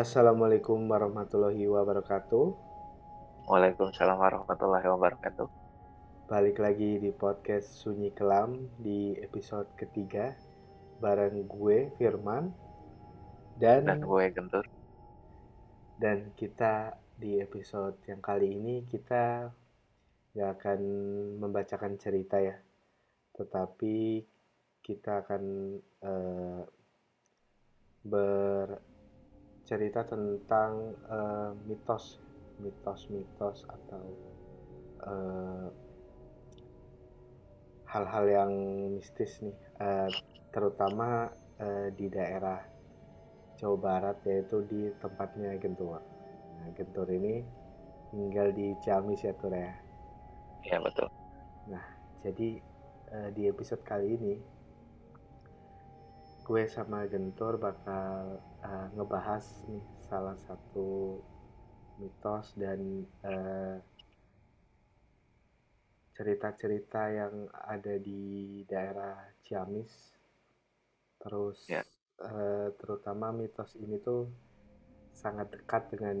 Assalamualaikum warahmatullahi wabarakatuh. Waalaikumsalam warahmatullahi wabarakatuh. Balik lagi di podcast Sunyi Kelam di episode ketiga bareng gue Firman dan Dan gue Gentur. dan kita di episode yang kali ini kita nggak akan membacakan cerita ya, tetapi kita akan eh, bercerita tentang eh, mitos, mitos-mitos atau eh, hal-hal yang mistis nih, eh, terutama eh, di daerah Jawa Barat yaitu di tempatnya Gentur. Nah, Gentur ini tinggal di Ciamis ya Tur ya. Iya betul. Jadi eh, di episode kali ini gue sama Gentur bakal eh, ngebahas nih salah satu mitos dan eh, cerita-cerita yang ada di daerah Ciamis. Terus Ya. eh, terutama mitos ini tuh sangat dekat dengan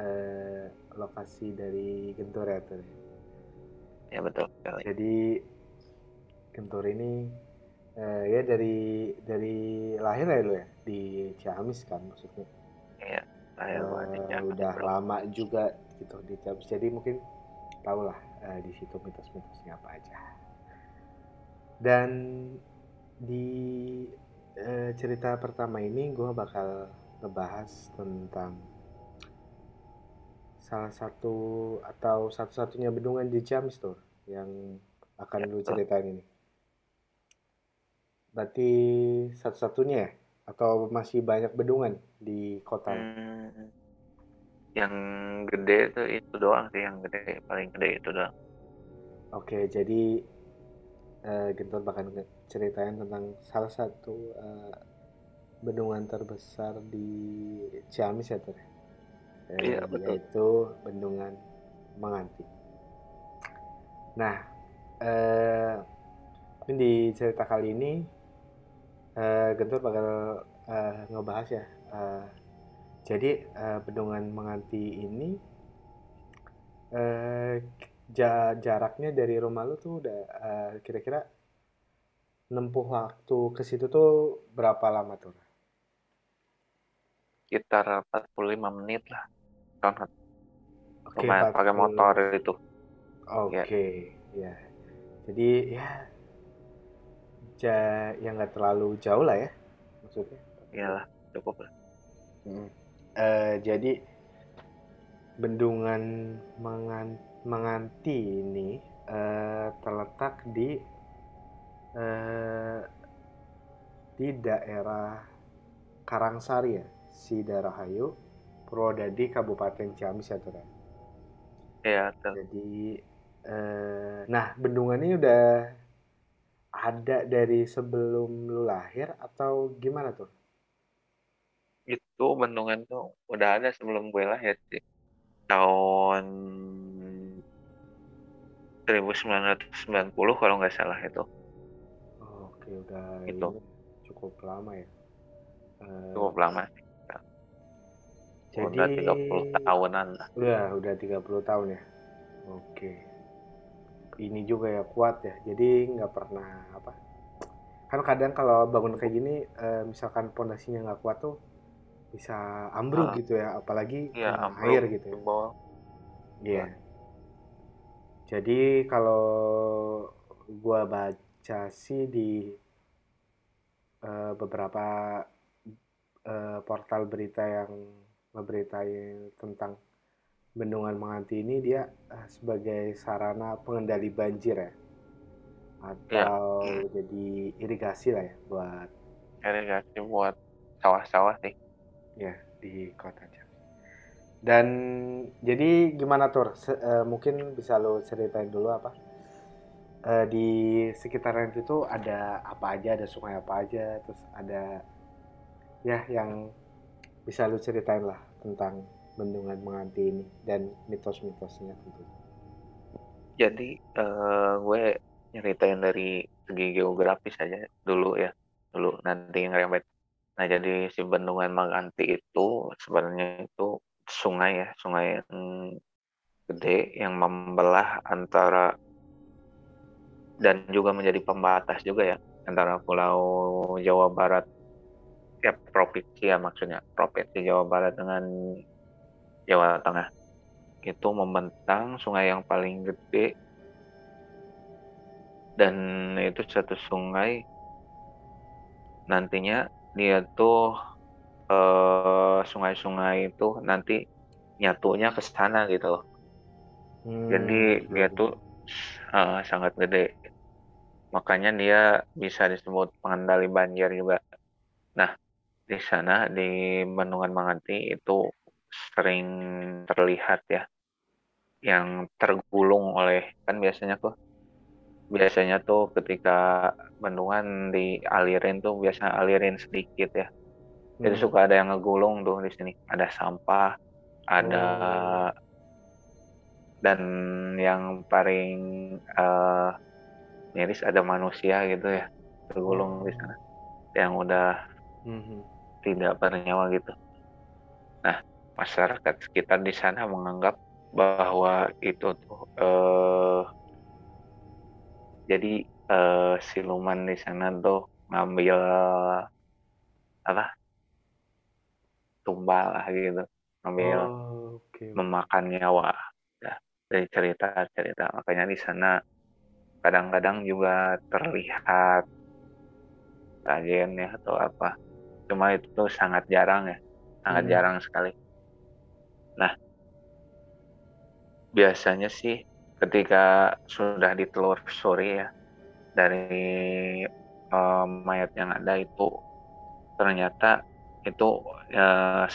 eh, lokasi dari Gentur ya Tur. Iya betul. Jadi Gentur ini eh, ya dari dari lahir ya lo ya di Ciamis kan maksudnya. Iya. Lahir di Jakarta, udah bro. lama juga gitu di Ciamis. Jadi mungkin tau lah eh, di situ mitos-mitosnya apa aja. Dan di eh, cerita pertama ini gue bakal ngebahas tentang salah satu atau satu-satunya bendungan di Ciamis tuh yang akan Ya, lu ceritain ini. Berarti satu-satunya ya? Atau masih banyak bendungan di kota? Hmm, yang gede itu itu doang sih yang gede paling gede itu doang. Oke, jadi eh, Gentur bakal nge- ceritain tentang salah satu eh, bendungan terbesar di Ciamis ya, Tur? Eh, Iya, betul. Yaitu Bendungan Menganti. Nah, eh, mungkin di cerita kali ini eh, Gentur bakal eh, ngebahas ya. eh, jadi eh, Bendungan Menganti ini eh, ja- jaraknya dari rumah lu tuh udah eh, kira-kira nempuh waktu ke situ tuh berapa lama tuh? Sekitar 45 menit lah. Kan Oke, lumayan pakai 40. motor itu. Oke, ya. Jadi ya, ja, ya nggak terlalu jauh lah ya, maksudnya. Iyalah, cukup lah. Mm. Eh, jadi bendungan Mengan- Menganti ini eh, terletak di eh, di daerah Karangsari ya, Sidarahayu, Purwodadi, Kabupaten Ciamis ya, ya. Iya. Jadi, eh, nah bendungan ini udah ada dari sebelum lu lahir atau gimana tuh? Itu bendungan tuh udah ada sebelum gue lahir sih. Tahun 1990 kalau nggak salah itu. Oh, Oke, udah Itu. ini cukup lama ya. Eh, Cukup lama. jadi Udah 30 tahunan lah. udah udah 30 tahun ya. Oke. Ini juga ya kuat ya. Jadi nggak pernah apa? Kan kadang kalau bangun kayak gini, eh, misalkan pondasinya nggak kuat tuh bisa ambruk Ah. gitu ya, apalagi kena ambruk air gitu ya. Iya. Jadi kalau gua baca sih di eh, beberapa eh, portal berita yang memberitai tentang bendungan Menganti ini dia eh, sebagai sarana pengendali banjir ya atau jadi irigasi lah ya buat irigasi buat sawah-sawah sih. ya di kota Jambi. Dan jadi gimana Tur? Se- eh, mungkin bisa lo ceritain dulu apa? Eh, di sekitaran itu ada apa aja, ada sungai apa aja, terus ada ya yang bisa lu ceritain lah tentang bendungan Menganti ini dan mitos-mitosnya tentu. Jadi eh, gue nyeritain dari segi geografis aja dulu ya, dulu nanti ngerembet Nah, jadi si Bendungan Maganti itu sebenarnya itu sungai ya, sungai yang gede yang membelah antara dan juga menjadi pembatas juga ya antara Pulau Jawa Barat ya provinsi ya maksudnya provinsi Jawa Barat dengan Jawa Tengah itu membentang sungai yang paling gede dan itu satu sungai nantinya dia tuh eh, sungai-sungai itu nanti nyatunya ke sana gitu loh. Hmm, Jadi dia tuh eh, sangat gede. Makanya dia bisa disebut pengendali banjir juga. Nah, di sana di Bendungan Manganti itu sering terlihat ya yang tergulung oleh kan biasanya tuh biasanya tuh ketika bendungan dialirin tuh biasa alirin sedikit ya. Jadi Hmm. suka ada yang ngegulung tuh di sini. Ada sampah, ada Oh. dan yang paling eh, miris ada manusia gitu ya tergulung di sana yang udah Mhm. tidak bernyawa gitu. Masyarakat sekitar di sana menganggap bahwa itu tuh eh, jadi eh, siluman di sana tuh ngambil apa tumbal lah gitu ngambil Oh, oke. memakan nyawa ya dari cerita-cerita makanya di sana kadang-kadang juga terlihat agen ya atau apa cuma itu sangat jarang ya sangat Hmm. jarang sekali nah biasanya sih ketika sudah ditelusuri ya dari eh, mayat yang ada itu ternyata itu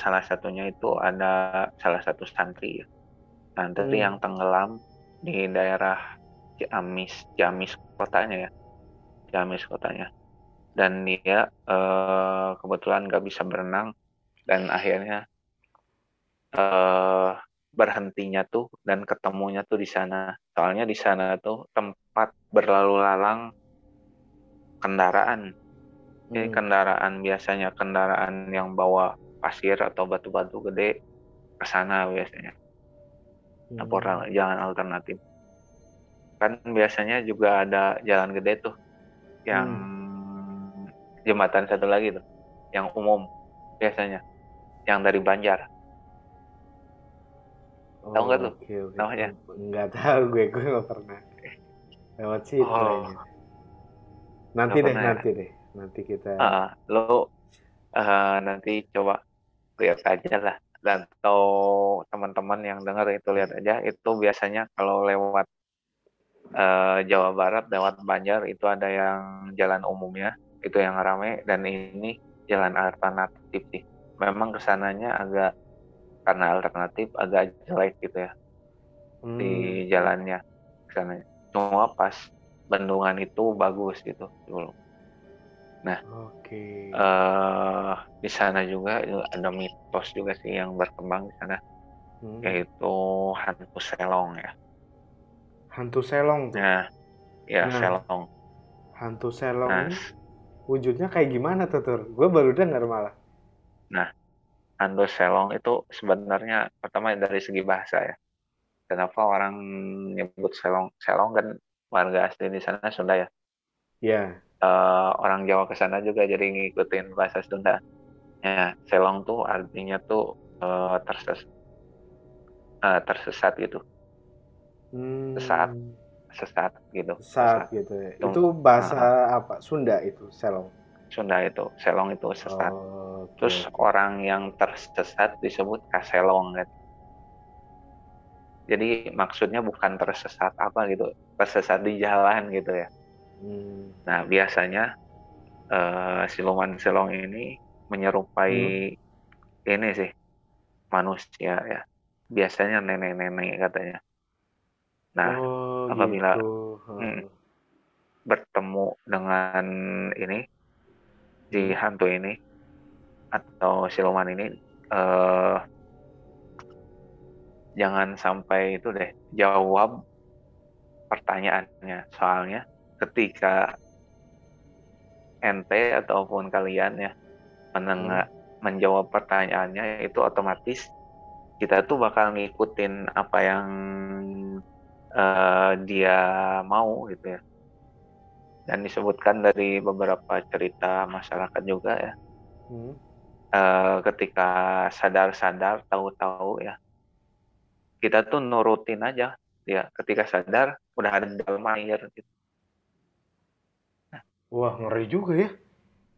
salah satunya itu ada salah satu santri ya. santri Hmm. yang tenggelam di daerah Ciamis Ciamis kotanya ya Ciamis kotanya dan dia eh, kebetulan nggak bisa berenang dan akhirnya eh berhentinya tuh dan ketemunya tuh di sana. Soalnya di sana tuh tempat berlalu lalang kendaraan. Jadi Hmm. kendaraan biasanya kendaraan yang bawa pasir atau batu-batu gede ke sana biasanya. Hmm. Jalan alternatif. Kan biasanya juga ada jalan gede tuh yang jembatan satu lagi tuh yang umum biasanya yang dari Banjar. Tahu nggak tuh Oke, oke. namanya? Nggak tahu gue, gue nggak pernah lewat situ Oh. Nanti Nggak deh, pernah ya? nanti deh, nanti kita. Ah, lo eh, nanti coba lihat aja lah dan atau teman-teman yang dengar itu lihat aja itu biasanya kalau lewat eh, Jawa Barat lewat Banjar itu ada yang jalan umumnya itu yang rame dan ini jalan alternatif sih memang ke sananya agak karena alternatif agak jelek gitu ya Hmm. di jalannya ke sananya cuma pas bendungan itu bagus gitu dulu Oke. eh di sana juga ada mitos juga sih yang berkembang di sana Hmm. yaitu hantu selong ya. Hantu selong tuh. Nah, ya Nah. selong. Hantu selong Nah, wujudnya kayak gimana tuh, Tur? Gue baru dengar malah. Hantu selong itu sebenarnya pertama dari segi bahasa ya. Kenapa orang nyebut selong? Selong kan warga asli di sana Sunda ya. Ya. Eh, orang Jawa ke sana juga jadi ngikutin bahasa Sunda. Ya, selong tuh artinya tuh eh, terses eh, tersesat gitu, Hmm. Sesat. sesat gitu. Sesat gitu ya. Itu bahasa apa? Sunda itu, selong. Sunda itu, selong itu sesat. Oh, oke, Terus orang yang tersesat disebut kaselong kan. Jadi maksudnya bukan tersesat apa gitu, tersesat di jalan gitu ya. Hmm. Nah biasanya eh, siluman selong ini menyerupai ini sih manusia ya. Biasanya nenek-nenek katanya. Nah oh, apabila- gitu. Hmm. bertemu dengan ini si hantu ini atau siluman ini eh jangan sampai itu deh jawab pertanyaannya. Soalnya ketika ente ataupun kalian ya menengah menjawab pertanyaannya itu otomatis kita tuh bakal ngikutin apa yang uh, dia mau gitu ya dan disebutkan dari beberapa cerita masyarakat juga ya hmm. uh, ketika sadar-sadar tahu-tahu ya kita tuh nurutin aja ya ketika sadar udah ada dalam air gitu. Wah ngeri juga ya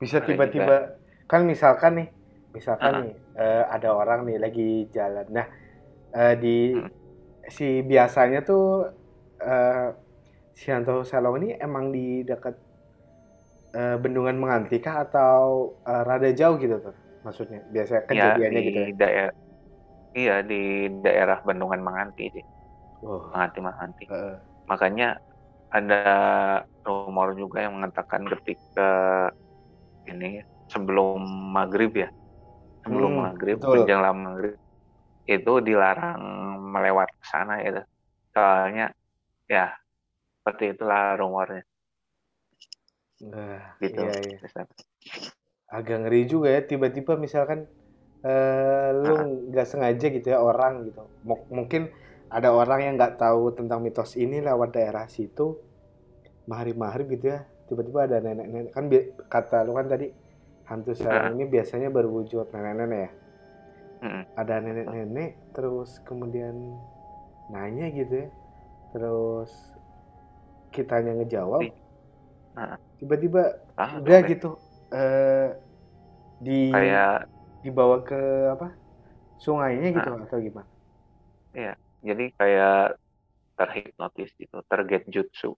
bisa tiba-tiba kan misalkan nih misalkan uh -huh. nih uh, ada orang nih lagi jalan nah uh, di hmm. si biasanya tuh uh, si Hanto Salong ini emang di dekat uh, bendungan Mengantika atau uh, rada jauh gitu tuh maksudnya? Biasa kejadiannya ya, gitu ya? daerah iya di daerah bendungan Menganti sih. Oh. Menganti Menganti uh. makanya ada rumor juga yang mengatakan ketika ini sebelum maghrib ya. Sebelum hmm, maghrib menjelang maghrib itu dilarang melewat ke sana ya soalnya ya seperti itulah rumornya. Nah, gitu. iya, iya. agak ngeri juga ya tiba-tiba misalkan uh, lu nggak sengaja gitu ya orang gitu. M mungkin ada orang yang nggak tahu tentang mitos ini lewat daerah situ mahari-mahari gitu ya. Tiba-tiba ada nenek-nenek kan kata lu kan tadi hantu sekarang ini biasanya berwujud nenek-nenek ya. Ada nenek-nenek terus kemudian nanya gitu ya. Terus kitanya ngejawab tiba-tiba ah, udah gitu uh, di kayak dibawa ke apa sungainya gitu nah, atau gimana? Iya, jadi kayak terhipnotis gitu, terget jutsu.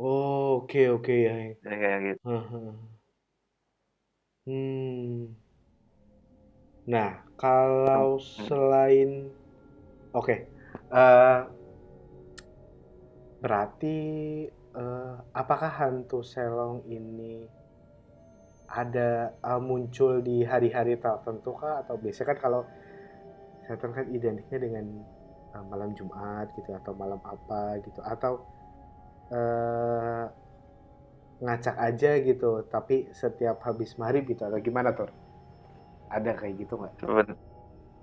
Oh, oke okay, oke okay, ya. Jadi kayak gitu. Hmm. Nah, kalau selain oke, okay. uh, eh, Berarti uh, apakah hantu Selong ini ada uh, muncul di hari-hari tertentu kah? Atau biasanya kan kalau setan kan identiknya dengan uh, malam Jumat gitu atau malam apa gitu. Atau uh, ngacak aja gitu tapi setiap habis maghrib gitu atau gimana tuh ada kayak gitu nggak?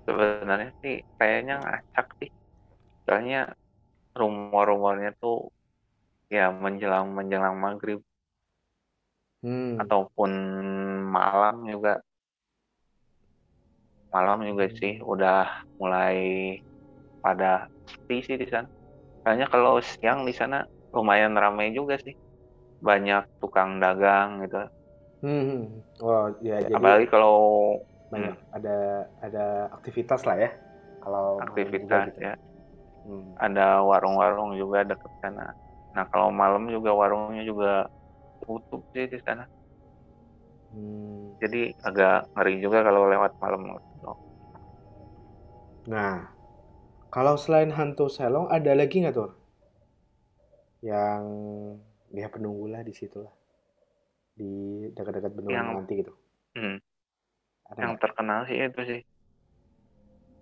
Sebenarnya sih kayaknya ngacak sih. Soalnya rumor-rumornya tuh ya menjelang menjelang maghrib hmm. ataupun malam juga malam juga hmm. sih udah mulai pada sepi sih di sana. Kayaknya kalau siang di sana lumayan ramai juga sih, banyak tukang dagang gitu. Hmm. Oh ya. Jadi apalagi kalau banyak hmm. ada ada aktivitas lah ya. Kalau aktivitas gitu. ya Hmm. Ada warung-warung juga dekat sana. Nah kalau malam juga warungnya juga tutup sih di sana. Hmm. Jadi agak ngeri juga kalau lewat malam. Nah, kalau selain hantu Selong ada lagi nggak tuh? Yang dia penunggu lah di situ lah. Di dekat-dekat bendungan yang, nanti gitu. Hmm, yang gak? terkenal sih itu sih.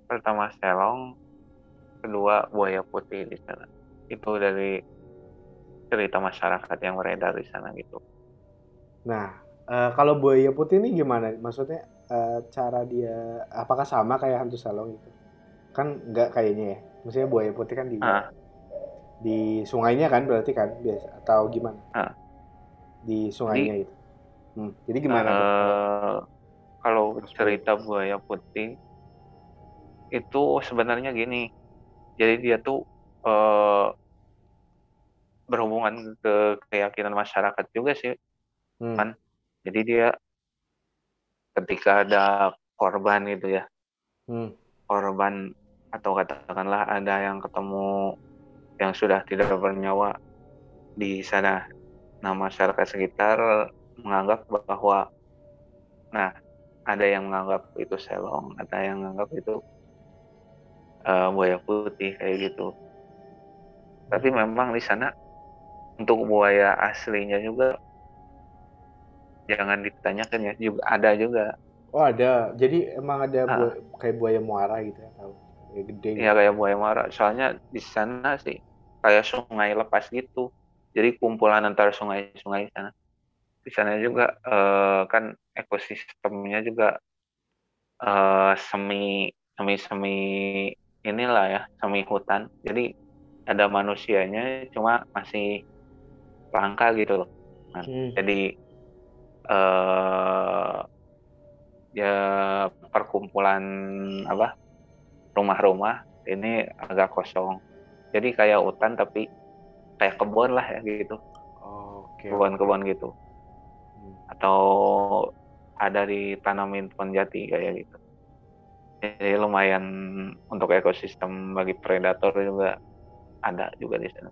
Pertama Selong, kedua buaya putih di sana. Itu dari cerita masyarakat yang beredar di sana gitu. Nah uh, kalau buaya putih ini gimana? Maksudnya uh, cara dia apakah sama kayak hantu salong itu? Kan nggak kayaknya ya. Maksudnya buaya putih kan di uh. di sungainya kan berarti kan biasa atau gimana? Uh. di sungainya jadi, itu. Hmm, jadi gimana uh, kalau cerita buaya putih itu sebenarnya gini jadi dia tuh uh, berhubungan ke keyakinan masyarakat juga sih hmm. kan jadi dia ketika ada korban itu ya hmm. korban atau katakanlah ada yang ketemu yang sudah tidak bernyawa di sana nah masyarakat sekitar menganggap bahwa nah ada yang menganggap itu selong ada yang menganggap itu uh, buaya putih kayak gitu. Tapi memang di sana untuk buaya aslinya juga jangan ditanyakan ya juga ada juga. Oh ada, jadi emang ada nah. buaya, kayak buaya muara gitu ya, tahu? Kayak gede. Iya kayak buaya muara. Soalnya di sana sih kayak sungai lepas gitu. Jadi kumpulan antara sungai-sungai sana. di sana juga uh, kan ekosistemnya juga uh, semi semi semi inilah ya semi hutan. Jadi ada manusianya cuma masih langka gitu loh. Nah, hmm. jadi uh, ya perkumpulan apa rumah-rumah ini agak kosong. Jadi kayak hutan tapi kayak kebun lah ya gitu. Oh, okay, kebun-kebun gitu. Atau ada ditanamin pohon jati kayak gitu. Jadi lumayan untuk ekosistem bagi predator juga ada juga di sana.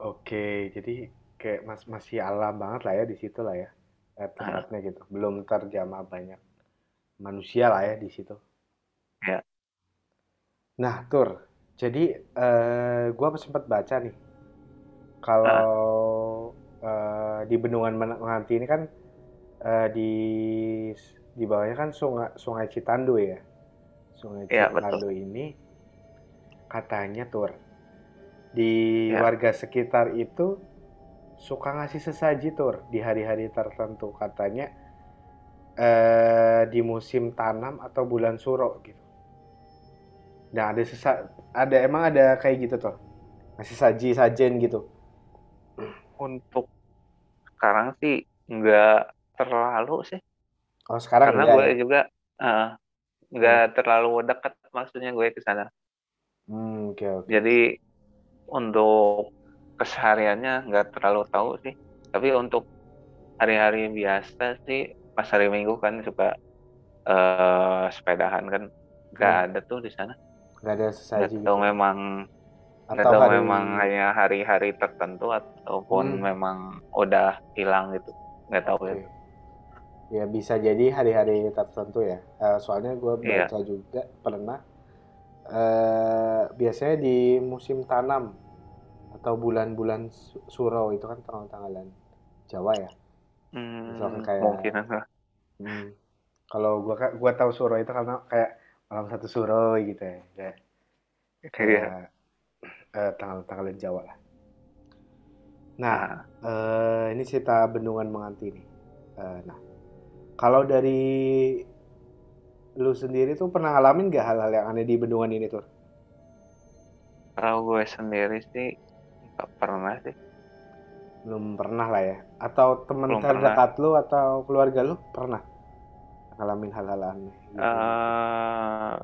Oke, jadi kayak mas masih alam banget lah ya di situ lah ya eh, tempatnya gitu. Belum terjamah banyak manusia lah ya di situ. Ya. Nah, Tur, jadi eh, gua sempat baca nih kalau uh, di bendungan Menganti ini kan uh, di di bawahnya kan sungai Sungai Citandu ya. Sungai ya, Citandu betul. ini katanya tur di ya. warga sekitar itu suka ngasih sesaji tur di hari-hari tertentu katanya eh, di musim tanam atau bulan suro gitu. Nah ada sesa ada emang ada kayak gitu tuh ngasih saji sajen gitu. Untuk sekarang sih nggak terlalu sih. Oh sekarang Karena gue ya? juga uh, nggak hmm. terlalu dekat maksudnya gue ke sana. Hmm, okay, okay. Jadi untuk kesehariannya nggak terlalu tahu sih. Tapi untuk hari-hari biasa sih pas hari Minggu kan suka uh, sepedahan kan nggak hmm. ada tuh di sana. Nggak ada sesaji. Gitu. memang atau hari... memang hanya hari-hari tertentu ataupun hmm. memang udah hilang gitu nggak tahu okay. ya ya bisa jadi hari-hari tertentu ya uh, soalnya gue iya. baca yeah. juga pernah uh, biasanya di musim tanam atau bulan-bulan surau itu kan tanggal-tanggalan Jawa ya hmm, misalkan kayak mungkin hmm, kalau gue gua tahu surau itu karena kayak malam satu surau gitu ya kayak, kayak eh, tanggal-tanggal Jawa lah. Nah, eh, ini cerita bendungan menganti nih. Eh, nah, kalau dari lu sendiri tuh pernah ngalamin gak hal-hal yang aneh di bendungan ini tuh? Kalau gue sendiri sih nggak pernah sih. Belum pernah lah ya. Atau teman terdekat lu atau keluarga lu pernah ngalamin hal-hal aneh? Gitu? Uh,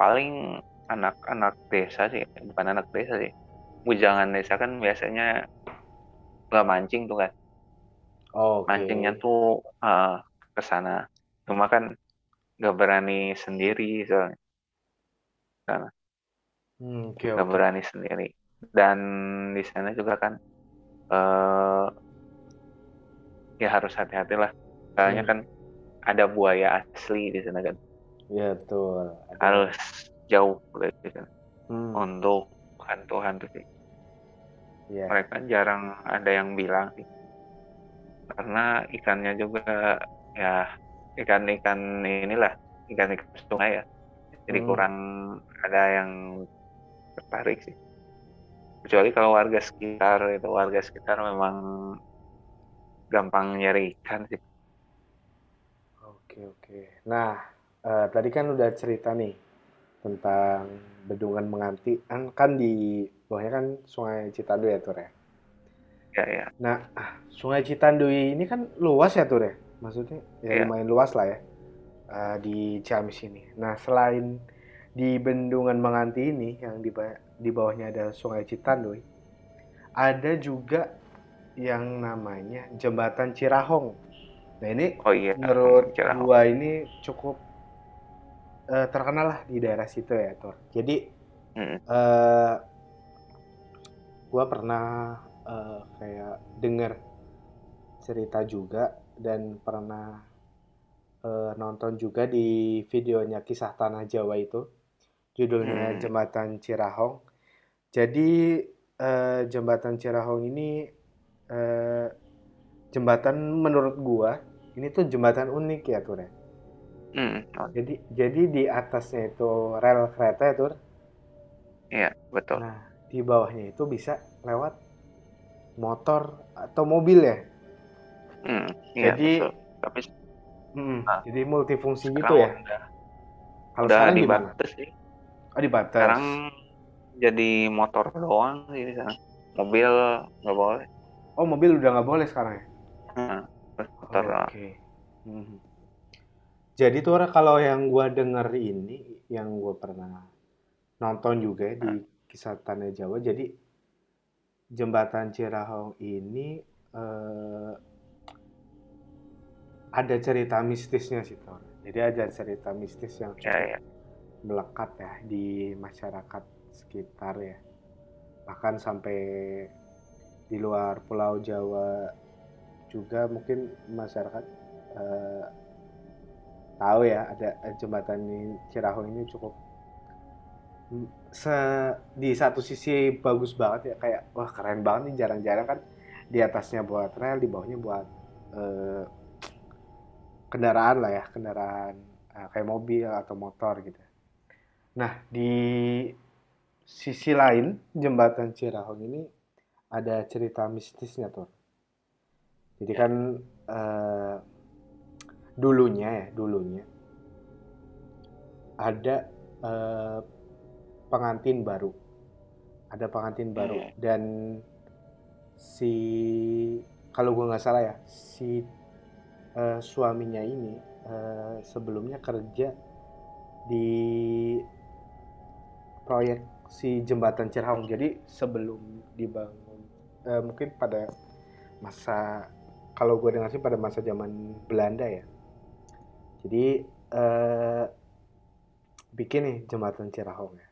paling anak-anak desa sih bukan anak desa sih bujangan desa kan biasanya nggak mancing tuh kan oh, okay. mancingnya tuh uh, ke sana cuma kan nggak berani sendiri soalnya sana hmm, okay, nggak okay. berani sendiri dan di sana juga kan uh, ya harus hati-hati lah soalnya hmm. kan ada buaya asli di sana kan Iya betul. Harus jauh gitu hmm. untuk hantu-hantu sih. Yeah. Mereka jarang ada yang bilang sih. Karena ikannya juga ya ikan-ikan inilah ikan-ikan sungai ya. Jadi hmm. kurang ada yang tertarik sih. Kecuali kalau warga sekitar itu warga sekitar memang gampang nyari ikan sih. Oke oke. Nah uh, tadi kan udah cerita nih tentang bendungan menganti kan kan di bawahnya kan sungai Citandu ya Tur ya. Ya ya. Nah sungai Citandu ini kan luas ya Tur ya, maksudnya ya, ya. lumayan luas lah ya uh, di Ciamis ini. Nah selain di bendungan menganti ini yang di di bawahnya ada sungai Citandu, ada juga yang namanya jembatan Cirahong. Nah ini oh, iya. menurut Cirahong. gua ini cukup uh, terkenal lah di daerah situ ya Tor. Jadi hmm. uh, gue pernah uh, kayak dengar cerita juga dan pernah uh, nonton juga di videonya kisah tanah Jawa itu judulnya hmm. jembatan Cirahong. Jadi uh, jembatan Cirahong ini uh, jembatan menurut gua ini tuh jembatan unik ya tuh ya. Hmm. Jadi jadi di atasnya itu rel kereta ya, Tur? Iya, betul. Nah, di bawahnya itu bisa lewat motor atau mobil ya? Hmm, iya, Jadi betul. Tapi mm, nah, jadi multifungsi gitu ya. udah Kalau udah sekarang dibatas sih. Oh dibatas. Sekarang jadi motor doang sih di sana. Mobil nggak boleh. Oh mobil udah nggak boleh sekarang ya? Terus motor Oke. doang. Mhm. Jadi tuh kalau yang gua denger ini, yang gua pernah nonton juga ya di kisah Tanah Jawa. Jadi jembatan Cirahong ini eh, ada cerita mistisnya sih Tor. Jadi ada cerita mistis yang Ya, ya. melekat ya di masyarakat sekitar ya. Bahkan sampai di luar Pulau Jawa juga mungkin masyarakat eh, tahu ya ada jembatan ini Cirahong ini cukup mm, se di satu sisi bagus banget ya kayak wah keren banget nih jarang-jarang kan di atasnya buat rel di bawahnya buat eh, kendaraan lah ya kendaraan eh, kayak mobil atau motor gitu. Nah di sisi lain jembatan Cirahong ini ada cerita mistisnya tuh. Jadi kan eh, dulunya ya dulunya ada eh, pengantin baru, ada pengantin baru Hmm. dan si kalau gue nggak salah ya si eh, suaminya ini eh, sebelumnya kerja di proyek si jembatan Cirahong. Jadi sebelum dibangun eh, mungkin pada masa kalau gue dengar sih pada masa zaman Belanda ya. Jadi eh, bikin nih jembatan Cirahong ya.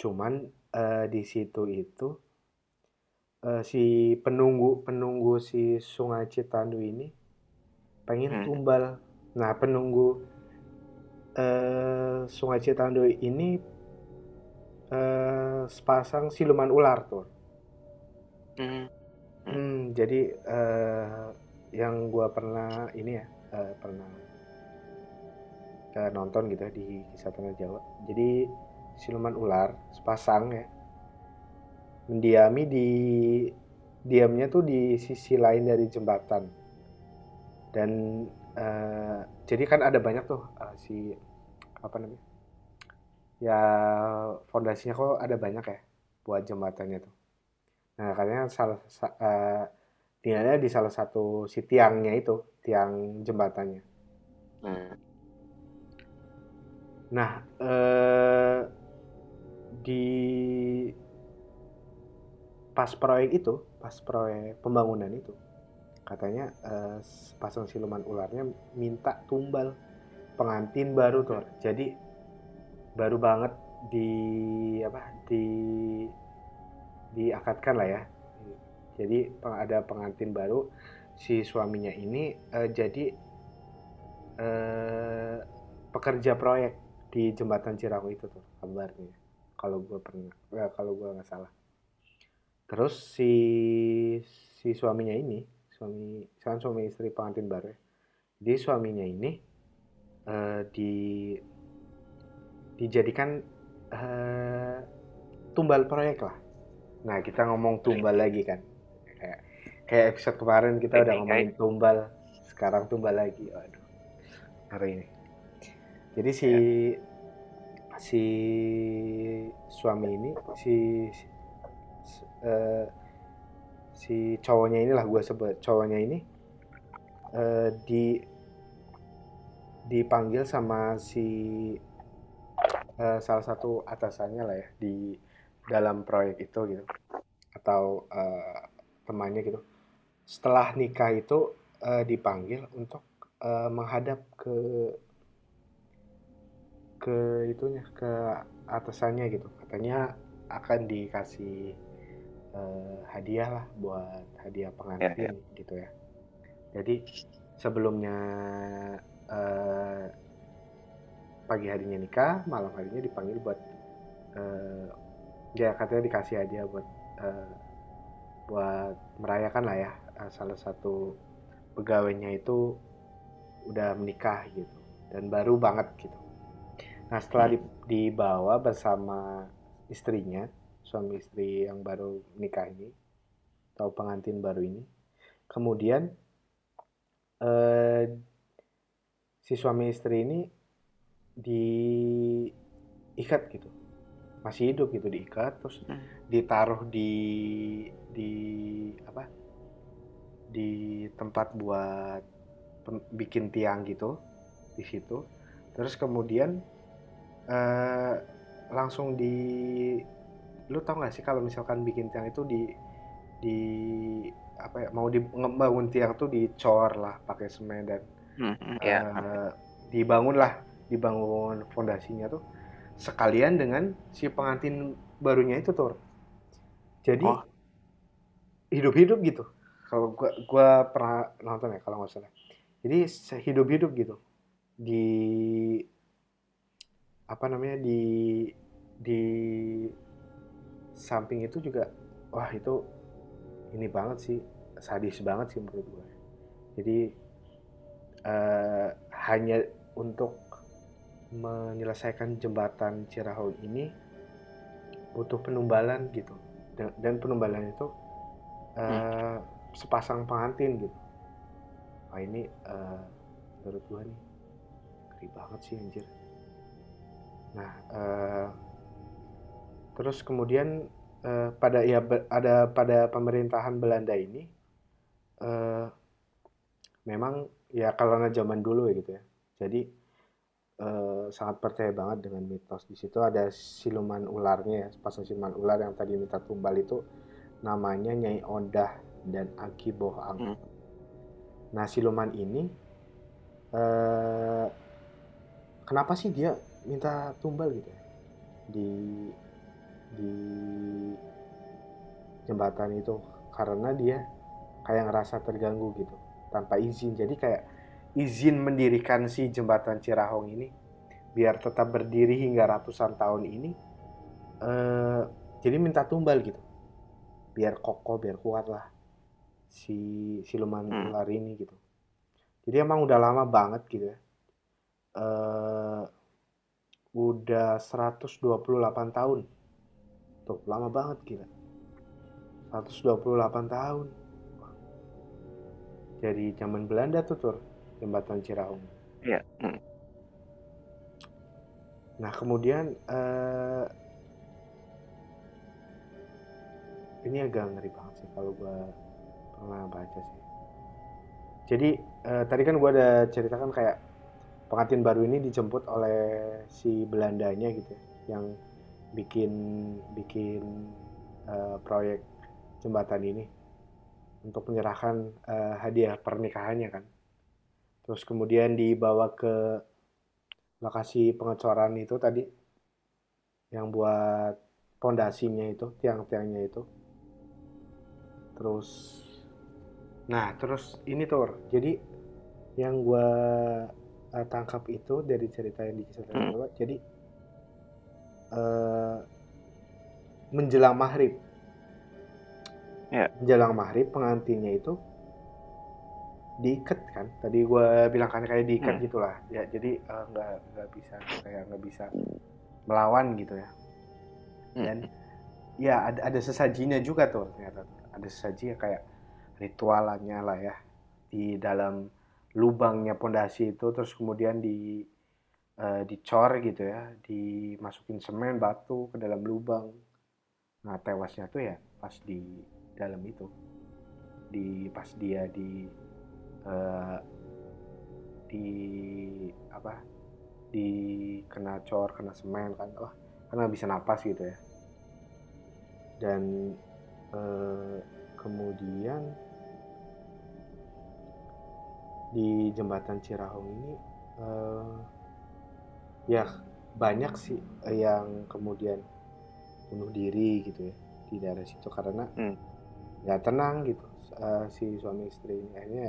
Cuman eh, di situ itu eh, si penunggu penunggu si Sungai Citandu ini pengen Hmm. tumbal. Nah penunggu eh, Sungai Citandu ini eh, sepasang siluman ular tuh. Hmm. Hmm, jadi eh, yang gua pernah ini ya eh, pernah nonton gitu ya di kisah tanah Jawa. Jadi siluman ular sepasang ya mendiami di diamnya tuh di sisi lain dari jembatan dan eh, jadi kan ada banyak tuh eh, si apa namanya ya fondasinya kok ada banyak ya buat jembatannya tuh. Nah, katanya salah sa- eh, tinggalnya di salah satu si tiangnya itu, tiang jembatannya. Hmm. Nah, eh, di pas proyek itu, pas proyek pembangunan itu, katanya eh, pasang siluman ularnya minta tumbal pengantin baru tuh. Jadi baru banget di apa di diakadkan lah ya. Jadi ada pengantin baru si suaminya ini eh, jadi eh, pekerja proyek di jembatan Cirahong itu tuh kabarnya. Kalau gue pernah, eh, kalau gue nggak salah. Terus si si suaminya ini, suami kan suami istri pengantin baru ya. Jadi suaminya ini eh, di dijadikan eh, tumbal proyek lah. Nah, kita ngomong tumbal lagi kan. Kayak, kayak episode kemarin kita udah ngomongin tumbal, sekarang tumbal lagi. Waduh, hari ini. Jadi si si suami ini si si, eh, si cowoknya inilah gue sebut. Cowoknya ini eh, di dipanggil sama si eh, salah satu atasannya lah ya di dalam proyek itu gitu. Atau eh, temannya gitu. Setelah nikah itu eh, dipanggil untuk eh, menghadap ke ke itunya ke atasannya gitu. Katanya akan dikasih eh, hadiah lah buat hadiah pengantin gitu ya. Jadi sebelumnya eh, pagi harinya nikah malam harinya dipanggil buat eh, ya katanya dikasih hadiah buat eh, buat merayakan lah ya. Salah satu pegawainya itu udah menikah gitu. Dan baru banget gitu nah setelah di- dibawa bersama istrinya suami istri yang baru nikah ini atau pengantin baru ini kemudian eh, si suami istri ini diikat gitu. Masih hidup gitu diikat terus Hmm. ditaruh di di apa? Di tempat buat bikin tiang gitu di situ. Terus kemudian eh, langsung di lu tau gak sih kalau misalkan bikin tiang itu di di apa ya mau dibangun tiang tuh dicor lah pakai semen dan Hmm, hmm, ya. eh, dibangun lah dibangun fondasinya tuh sekalian dengan si pengantin barunya itu tuh jadi Oh. hidup-hidup gitu kalau gua gua pernah nonton ya kalau nggak salah jadi hidup-hidup gitu di apa namanya di di samping itu juga wah itu ini banget sih sadis banget sih menurut gue jadi eh, hanya untuk menyelesaikan jembatan Cirahau ini butuh penumbalan gitu. Dan, dan penumbalan itu eh, sepasang pengantin gitu. Wah ini eh, menurut gue nih ngeri banget sih anjir nah eh, terus kemudian eh, pada ya be- ada pada pemerintahan Belanda ini eh, memang ya kalau zaman dulu ya gitu ya. Jadi eh, sangat percaya banget dengan mitos. Di situ ada siluman ularnya ya pasang siluman ular yang tadi minta tumbal itu namanya Nyai Odah dan Aki Bohang Hmm. nah siluman ini eh, kenapa sih dia minta tumbal gitu ya. Di di jembatan itu. Karena dia kayak ngerasa terganggu gitu. Tanpa izin. Jadi kayak izin mendirikan si jembatan Cirahong ini biar tetap berdiri hingga ratusan tahun ini eh, jadi minta tumbal gitu. Biar kokoh biar kuat lah si siluman Hmm. ular ini gitu. Jadi emang udah lama banget gitu ya. Eh udah 128 tahun tuh lama banget gila 128 tahun dari zaman Belanda tuh tur jembatan Cirahung Iya. Hmm. Nah, kemudian eh, ini agak ngeri banget sih kalau gua pernah baca sih. Jadi eh, tadi kan gua ada ceritakan kayak pengantin baru ini dijemput oleh si Belandanya gitu ya, yang bikin bikin eh, proyek jembatan ini untuk menyerahkan eh, hadiah pernikahannya kan. Terus kemudian dibawa ke lokasi pengecoran itu tadi yang buat pondasinya itu tiang-tiangnya itu terus nah terus ini tuh jadi yang gua eh, tangkap itu dari cerita yang diceritakan Hmm. jadi eh, menjelang maghrib Ya. menjelang maghrib pengantinnya itu diikat kan tadi gue bilang kan kayak diikat Hmm. gitulah ya jadi eh, nggak nggak bisa kayak nggak bisa melawan gitu ya Hmm. dan ya ada ada sesajinya juga tuh ternyata ada sesaji kayak ritualannya lah ya di dalam lubangnya pondasi itu terus kemudian di eh, dicor gitu ya dimasukin semen batu ke dalam lubang. Nah tewasnya tuh ya pas di dalam itu di pas dia di eh, di apa di kena cor kena semen kan wah karena bisa napas gitu ya. Dan eh, kemudian di jembatan Cirahong ini eh, ya banyak sih yang kemudian bunuh diri gitu ya di daerah situ karena Hmm. nggak tenang gitu eh, si suami istri ini akhirnya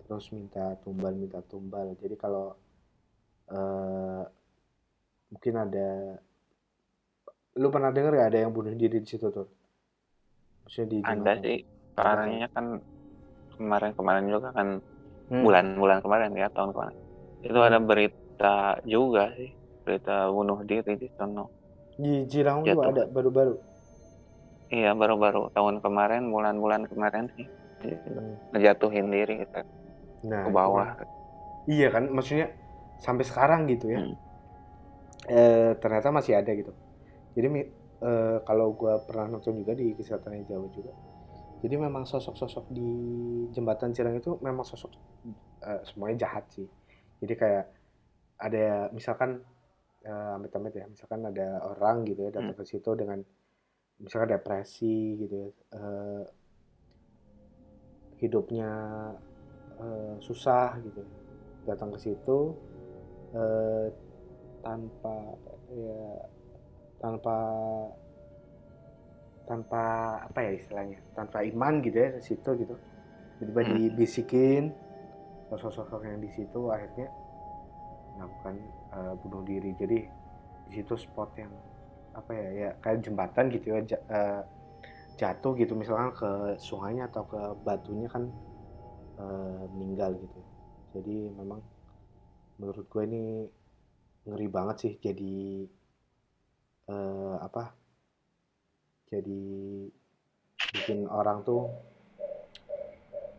terus minta tumbal minta tumbal jadi kalau eh, mungkin ada lu pernah denger gak ada yang bunuh diri di situ tuh maksudnya di Ada sih. Ada kan? Soalnya kan kemarin-kemarin juga kan Hmm. bulan-bulan kemarin ya tahun kemarin itu Hmm. ada berita juga sih berita bunuh diri di sono di Cirahong juga ada baru-baru iya baru-baru tahun kemarin bulan-bulan kemarin sih Hmm. ngejatuhin diri gitu Nah, ke itu bawah. iya kan maksudnya sampai sekarang gitu ya. Hmm. Eh, ternyata masih ada gitu. Jadi eh, kalau gua pernah nonton juga di Kesehatan Jawa juga. Jadi memang sosok-sosok di jembatan Cirang itu memang sosok eh, semuanya jahat sih. Jadi kayak ada misalkan eh, amit-amit ya, misalkan ada orang gitu ya datang Hmm. ke situ dengan misalkan depresi gitu ya, eh, hidupnya eh, susah gitu, datang ke situ eh, tanpa ya tanpa tanpa apa ya istilahnya tanpa iman gitu ya di situ gitu. Tiba-tiba Hmm. dibisikin sosok-sosok yang di situ akhirnya melakukan eh, bunuh diri. Jadi di situ spot yang apa ya ya kayak jembatan gitu ya eh, jatuh gitu. Misalkan ke sungainya atau ke batunya kan eh, meninggal gitu. Jadi memang menurut gue ini ngeri banget sih jadi eh, apa jadi bikin orang tuh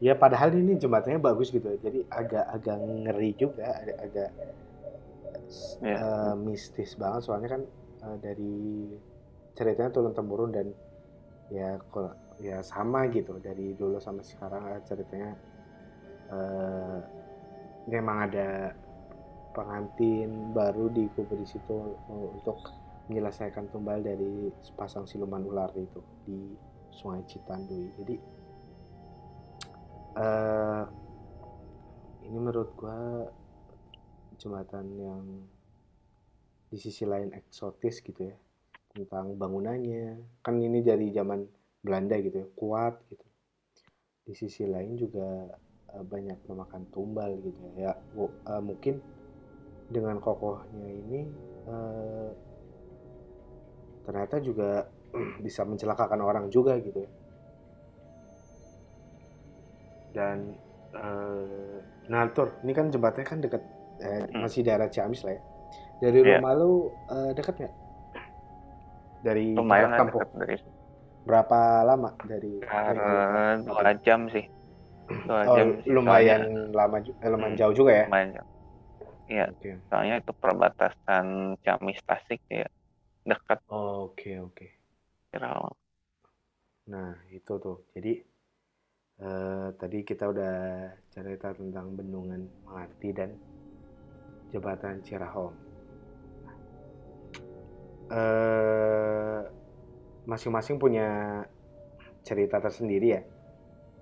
ya padahal ini jembatannya bagus gitu. Jadi agak agak ngeri juga agak, agak Ya. eh, mistis banget. Soalnya kan eh, dari ceritanya turun temurun dan ya ya sama gitu. Dari dulu sampai sekarang eh, ceritanya eh, memang ada pengantin baru dikubur di situ untuk menyelesaikan tumbal dari sepasang siluman ular itu di Sungai Citandui. Jadi eh ini menurut gua jembatan yang di sisi lain eksotis gitu ya tentang bangunannya. Kan ini dari zaman Belanda gitu ya kuat gitu. Di sisi lain juga eh, banyak memakan tumbal gitu ya. Ya eh, mungkin dengan kokohnya ini eh, ternyata juga bisa mencelakakan orang juga gitu ya dan eh, nah Tur ini kan jembatannya kan dekat eh, Hmm. masih daerah Ciamis lah ya dari Iya. rumah lu eh, dekat nggak dari Lumayan dekat dari berapa lama dari sekitar dua jam sih. Dua Oh, jam sih, lumayan soalnya. lama eh, lumayan Hmm, jauh juga ya lumayan jauh. Iya, oke soalnya itu perbatasan Ciamis Tasik ya dekat oke oke Cirawang. Nah, itu tuh. Jadi eh, tadi kita udah cerita tentang bendungan Melati dan jembatan Cirahong. Eh, masing-masing punya cerita tersendiri ya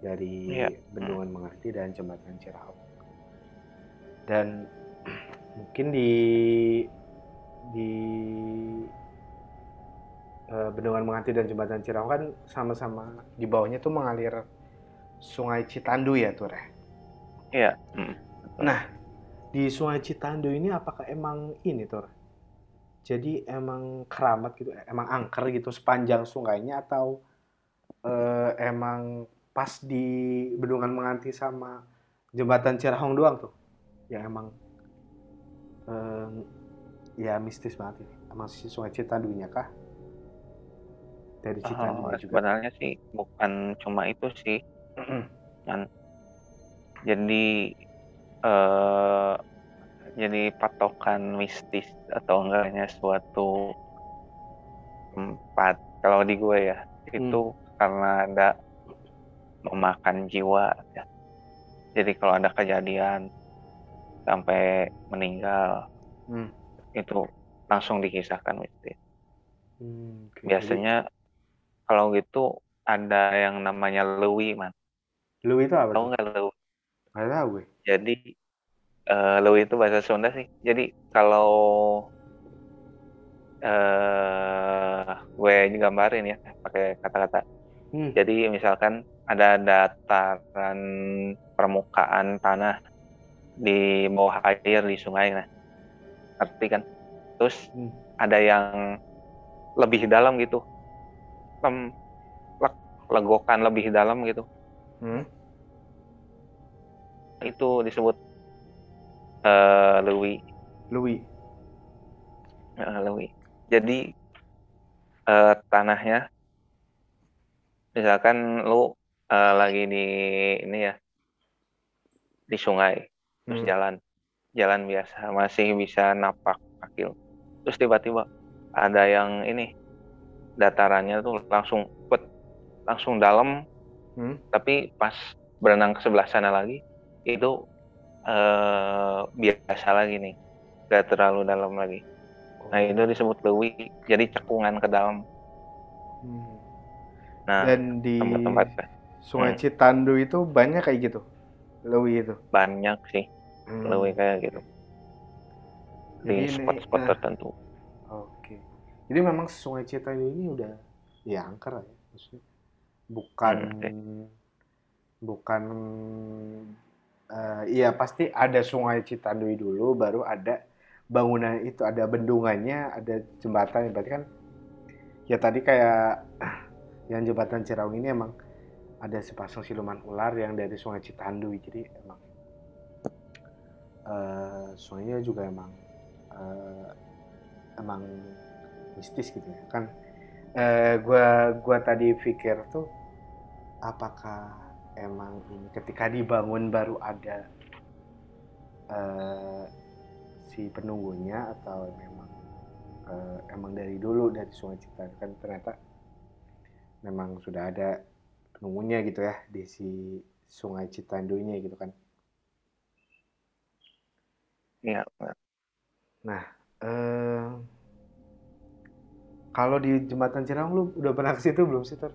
dari Iya. bendungan Melati dan jembatan Cirahong. Dan mungkin di di bendungan Melati dan jembatan Cirahong kan sama-sama di bawahnya tuh mengalir Sungai Citandu ya tuh Reh. Iya. mm, betul. Nah, di Sungai Citandu ini apakah emang ini tuh? Reh? Jadi emang keramat gitu, emang angker gitu sepanjang sungainya atau eh, emang pas di bendungan Menganti sama jembatan Cirahong doang tuh? Ya emang eh, ya mistis banget ini. Emang si Sungai Citandunya kah? Dari Oh, Citandunya juga. sebenarnya sih bukan cuma itu sih. kan jadi eh jadi patokan mistis atau enggaknya suatu tempat kalau di gue ya itu karena ada memakan jiwa ya. jadi kalau ada kejadian sampai meninggal Hmm. itu langsung dikisahkan mistis Hmm, oke. biasanya kalau gitu ada yang namanya lewi man lu itu apa tahu nggak lewi Gak tahu gue. Jadi eh Lewi itu bahasa Sunda sih. Jadi kalau eh gue gambarin ya pakai kata-kata. Hmm. Jadi misalkan ada dataran permukaan tanah di bawah air di sungai nah. Ngerti kan? Terus Hmm. ada yang lebih dalam gitu. Lem, lek- legokan lebih dalam gitu. Hmm. Itu disebut eh Lewi. Lui. Eh, Lewi. Jadi eh, tanahnya, misalkan lu eh, lagi di ini ya, di sungai terus Hmm. jalan jalan biasa masih bisa napak kaki terus tiba-tiba ada yang ini datarannya tuh langsung pet langsung dalam Hmm. tapi pas berenang ke sebelah sana lagi itu eh, biasa lagi nih gak terlalu dalam lagi nah itu disebut lewi jadi cekungan ke dalam Hmm. nah Dan di tempat-tempat Sungai Hmm. Citandu itu banyak kayak gitu. Lewi itu. banyak sih Hmm. lewi kayak gitu di spot-spot eh, tertentu. Jadi memang Sungai Citandu ini udah ya angker lah ya, maksudnya. Bukan Hmm, bukan eh, iya pasti ada Sungai Citandu dulu baru ada bangunan itu ada bendungannya ada jembatan berarti kan ya tadi kayak yang jembatan Ciraung ini emang ada sepasang siluman ular yang dari Sungai Citandu jadi emang eh, sungainya juga emang eh, emang mistis gitu ya. Kan eh, gua gua tadi pikir tuh apakah emang ini ketika dibangun baru ada eh, si penunggunya atau memang eh, emang dari dulu dari Sungai Citandu kan ternyata memang sudah ada penunggunya gitu ya di si Sungai Citandunya gitu kan. Iya eh kalau di jembatan Ciraung lu udah pernah ke situ belum sih Tor?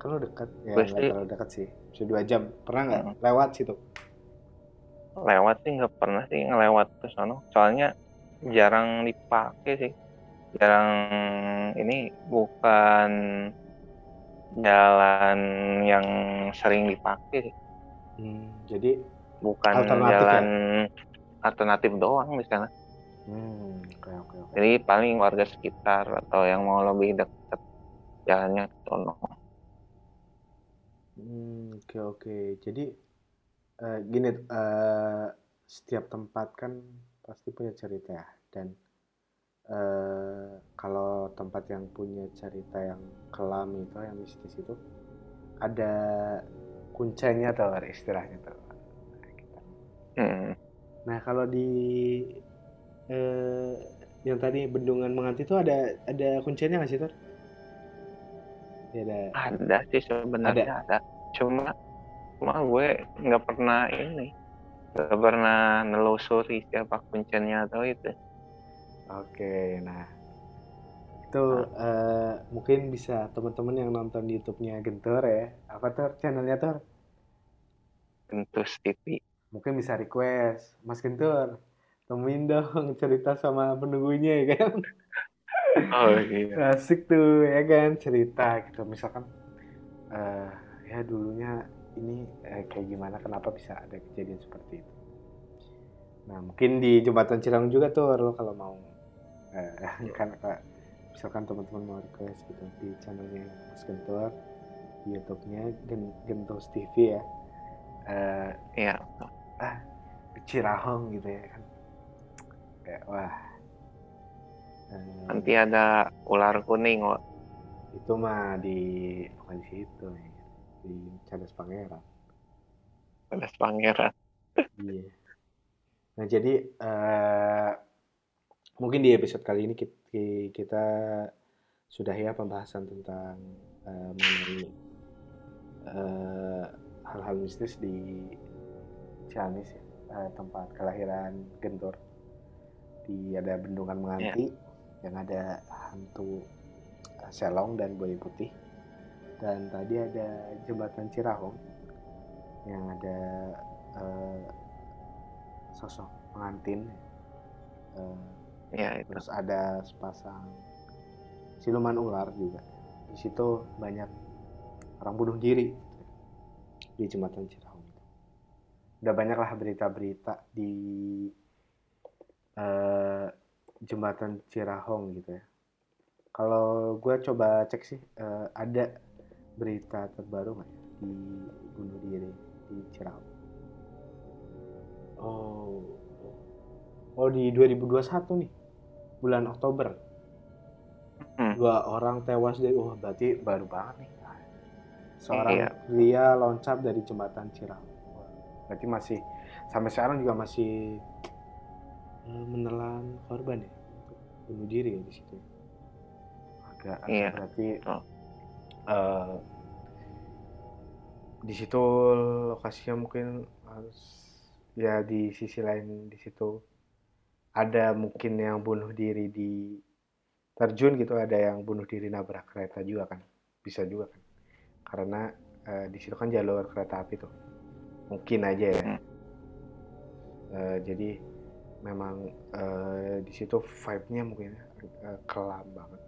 Kalau dekat ya nggak terlalu dekat sih. Bisa dua jam. Pernah nggak? Hmm. lewat situ? Lewat sih nggak pernah sih ngelewat ke sono soalnya jarang dipakai sih. Jarang ini bukan jalan yang sering dipakai sih. Hmm, jadi bukan Alternatif ya? jalan alternatif doang di sana hmm, oke oke oke. Jadi paling warga sekitar atau yang mau lebih dekat jalannya ke sono Hmm, oke oke. Jadi eh, gini eh, setiap tempat kan pasti punya cerita ya. Dan eh, kalau tempat yang punya cerita yang kelam itu yang mistis itu ada kuncinya tuh istilahnya tuh. Nah, Hmm, Nah, kalau di eh, yang tadi bendungan menganti itu ada ada kuncinya nggak sih, Tor? Ya, ada. ada sih sebenarnya ada. cuma cuma gue nggak pernah ini nggak pernah nelusuri siapa kuncinya atau itu Oke, nah itu eh, mungkin bisa teman-teman yang nonton di YouTube-nya Gentor ya. Apa Tor channelnya Tor? Kentus TV Mungkin bisa request, Mas Gentor, temuin dong cerita sama penunggunya ya kan. oh iya Asik tuh ya kan cerita gitu misalkan eh ya dulunya ini eh, kayak gimana kenapa bisa ada kejadian seperti itu. Nah mungkin di jembatan Cirang juga tuh lo kalau mau eh, kan Kak, misalkan teman-teman mau request gitu di channelnya Mas Gentor di YouTube-nya Gen Gentos TV ya. Eh, iya Cirahong gitu ya kan. Kayak wah. Eh, nanti ada ular kuning loh itu mah di bukan di situ ya. di Cadas Pangeran. Ada pangeran. Iya. Nah jadi eh, mungkin di episode kali ini kita, kita sudah ya pembahasan tentang eh, mengenai eh, hal-hal mistis di Ciamis ya eh, tempat kelahiran Gentor di ada bendungan menganti yang ada hantu eh, selong dan buaya putih. Dan tadi ada jembatan Cirahong yang ada eh, sosok pengantin eh, ya itu. terus ada sepasang siluman ular juga. Di situ banyak orang bunuh diri di jembatan Cirahong udah banyak lah berita-berita di eh, jembatan Cirahong gitu ya. Kalau gue coba cek sih eh, ada berita terbaru nggak ya di bunuh diri di Cirahong? Oh. Oh di 2021 nih bulan Oktober. Hmm. dua orang tewas dari wah berarti baru banget nih. Seorang Iya. pria loncat dari jembatan Cirahong. Berarti masih sampai sekarang juga masih eh, menelan korban ya? Untuk bunuh diri ya di situ agak, agak Iya, berarti betul. eh, di situ lokasinya mungkin harus ya di sisi lain di situ ada mungkin yang bunuh diri di terjun gitu ada yang bunuh diri nabrak kereta juga kan? Bisa juga kan? Karena eh, di situ kan jalur kereta api tuh. Mungkin aja ya. Hmm. Eh, jadi memang eh, di situ vibe-nya mungkin eh, kelam banget.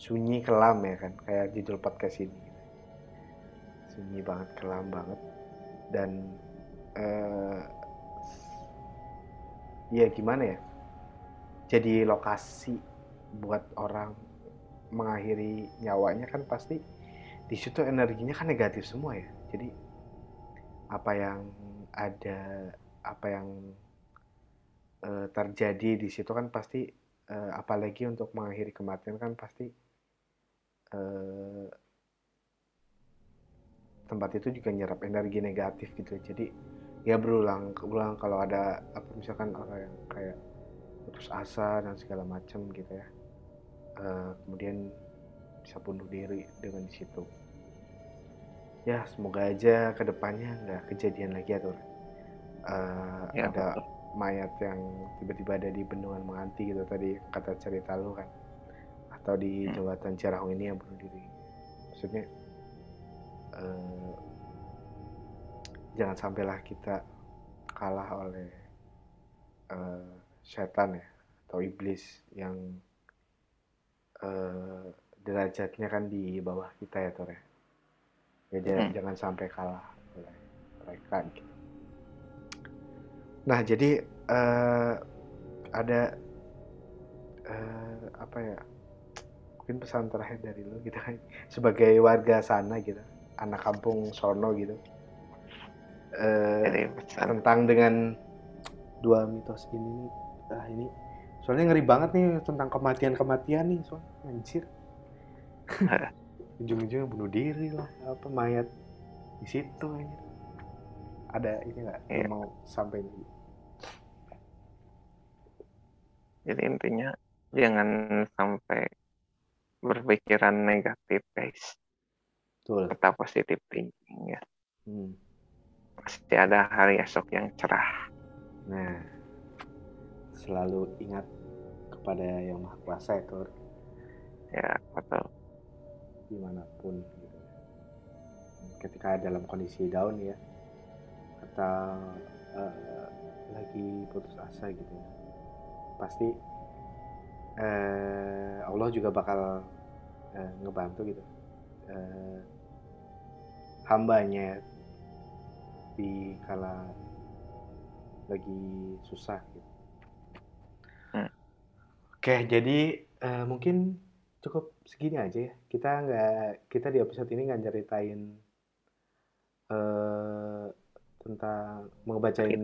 Sunyi kelam ya kan kayak judul podcast ini. Sunyi banget kelam banget. Dan eh ya gimana ya jadi lokasi buat orang mengakhiri nyawanya kan pasti di situ energinya kan negatif semua ya. Jadi apa yang ada apa yang eh, terjadi di situ kan pasti eh, apalagi untuk mengakhiri kematian kan pasti eh, tempat itu juga nyerap energi negatif gitu. Jadi ya berulang berulang kalau ada apa misalkan orang yang kayak putus asa dan segala macam gitu ya Eh, kemudian bisa bunuh diri dengan di situ. Ya semoga aja ke depannya nggak kejadian lagi ya tuh Eh, Ya, ada betul. Mayat yang tiba-tiba ada di bendungan Menganti gitu tadi kata cerita lu kan atau di Hmm. jembatan Cirahong ini yang bunuh diri maksudnya eh, jangan sampailah kita kalah oleh eh, setan ya atau iblis yang eh, derajatnya kan di bawah kita ya Tor ya Ya, ja- Hmm. jangan sampai kalah oleh mereka gitu. Nah jadi eh, ada eh, apa ya mungkin pesan terakhir dari lu gitu kan sebagai warga sana gitu anak kampung sono gitu. Eh, Jadi tentang dengan dua mitos ini nih ah ini soalnya ngeri banget nih tentang kematian kematian nih soalnya anjir. Ujung-ujungnya bunuh diri lah apa mayat di situ anjir. Ada ini nggak Iya. yang mau sampai jadi intinya jangan sampai berpikiran negatif guys. Betul. Tetap positif thinking ya. Hmm. pasti ada hari esok yang cerah. Nah selalu ingat kepada yang maha kuasa ya Tur. Ya betul. Di mana pun gitu. ketika dalam kondisi down ya atau eh, lagi putus asa gitu ya pasti eh, Allah juga bakal eh, ngebantu gitu eh, hambanya di kala lagi susah gitu. Hmm. Oke, jadi eh, mungkin cukup segini aja ya. Kita nggak kita di episode ini nggak ceritain eh tentang mau bacain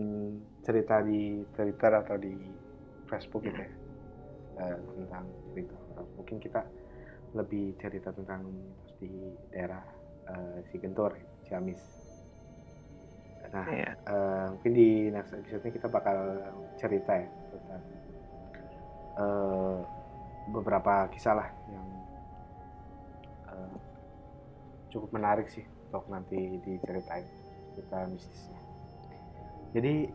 cerita di Twitter atau di Facebook gitu ya. Eh, tentang cerita horor. Mungkin kita lebih cerita tentang mitos di daerah eh, Sigentur, Ciamis. Nah, eh, mungkin di next episode ini kita bakal cerita ya tentang eh, beberapa kisah lah yang eh, cukup menarik sih untuk nanti diceritain cerita mistisnya. Jadi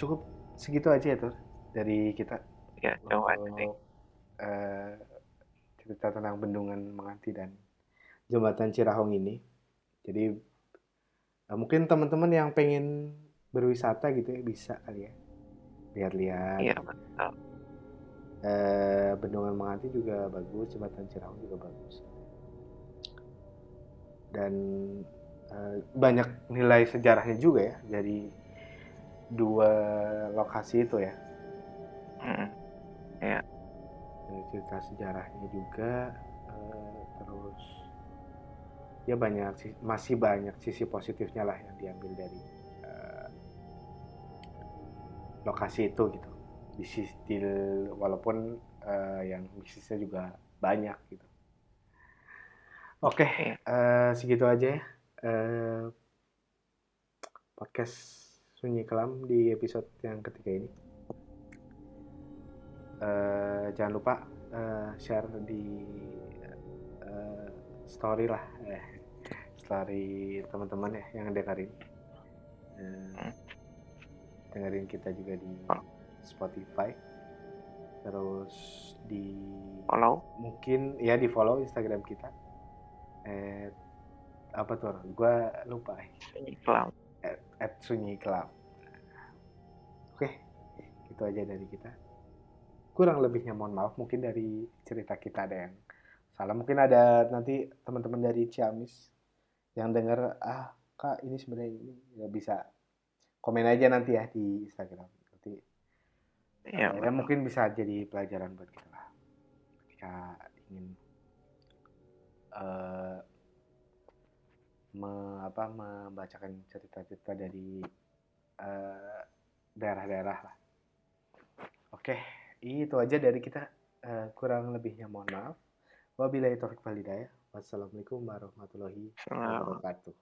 cukup segitu aja ya tuh dari kita ya coba eh, cerita tentang bendungan Menganti dan jembatan Cirahong ini. Jadi eh, mungkin teman-teman yang pengen berwisata gitu ya bisa kali ya lihat-lihat. iya betul Eh, bendungan Menganti juga bagus, jembatan Cirahong juga bagus. Dan banyak nilai sejarahnya juga ya dari dua lokasi itu ya. Mm. Dari cerita sejarahnya juga eh, terus ya banyak sih- masih banyak sisi positifnya lah yang diambil dari eh, lokasi itu gitu di sisi walaupun eh, yang bisnisnya juga banyak gitu oke Iya. eh, segitu aja ya Eh, podcast sunyi kelam di episode yang ketiga ini. Uh, jangan lupa uh, share di uh, story lah, eh, story teman-teman ya yang dengerin. Uh, dengerin kita juga di Spotify. Terus di follow mungkin ya di follow Instagram kita. Eh, apa tuh? Gua lupa. Sunyi kelam. At, at sunyi kelam. Oke, itu aja dari kita. Kurang lebihnya mohon maaf mungkin dari cerita kita ada yang salah. Mungkin ada nanti teman-teman dari Ciamis yang dengar ah kak ini sebenarnya ini ya bisa komen aja nanti ya di Instagram. Nanti Iya, ya, mungkin bisa jadi pelajaran buat kita lah ketika ingin uh, me, apa, membacakan cerita-cerita dari uh, daerah-daerah lah. Oke, itu aja dari kita. Uh, kurang lebihnya mohon maaf. Wabillahi taufik walhidayah. Wassalamualaikum warahmatullahi wabarakatuh.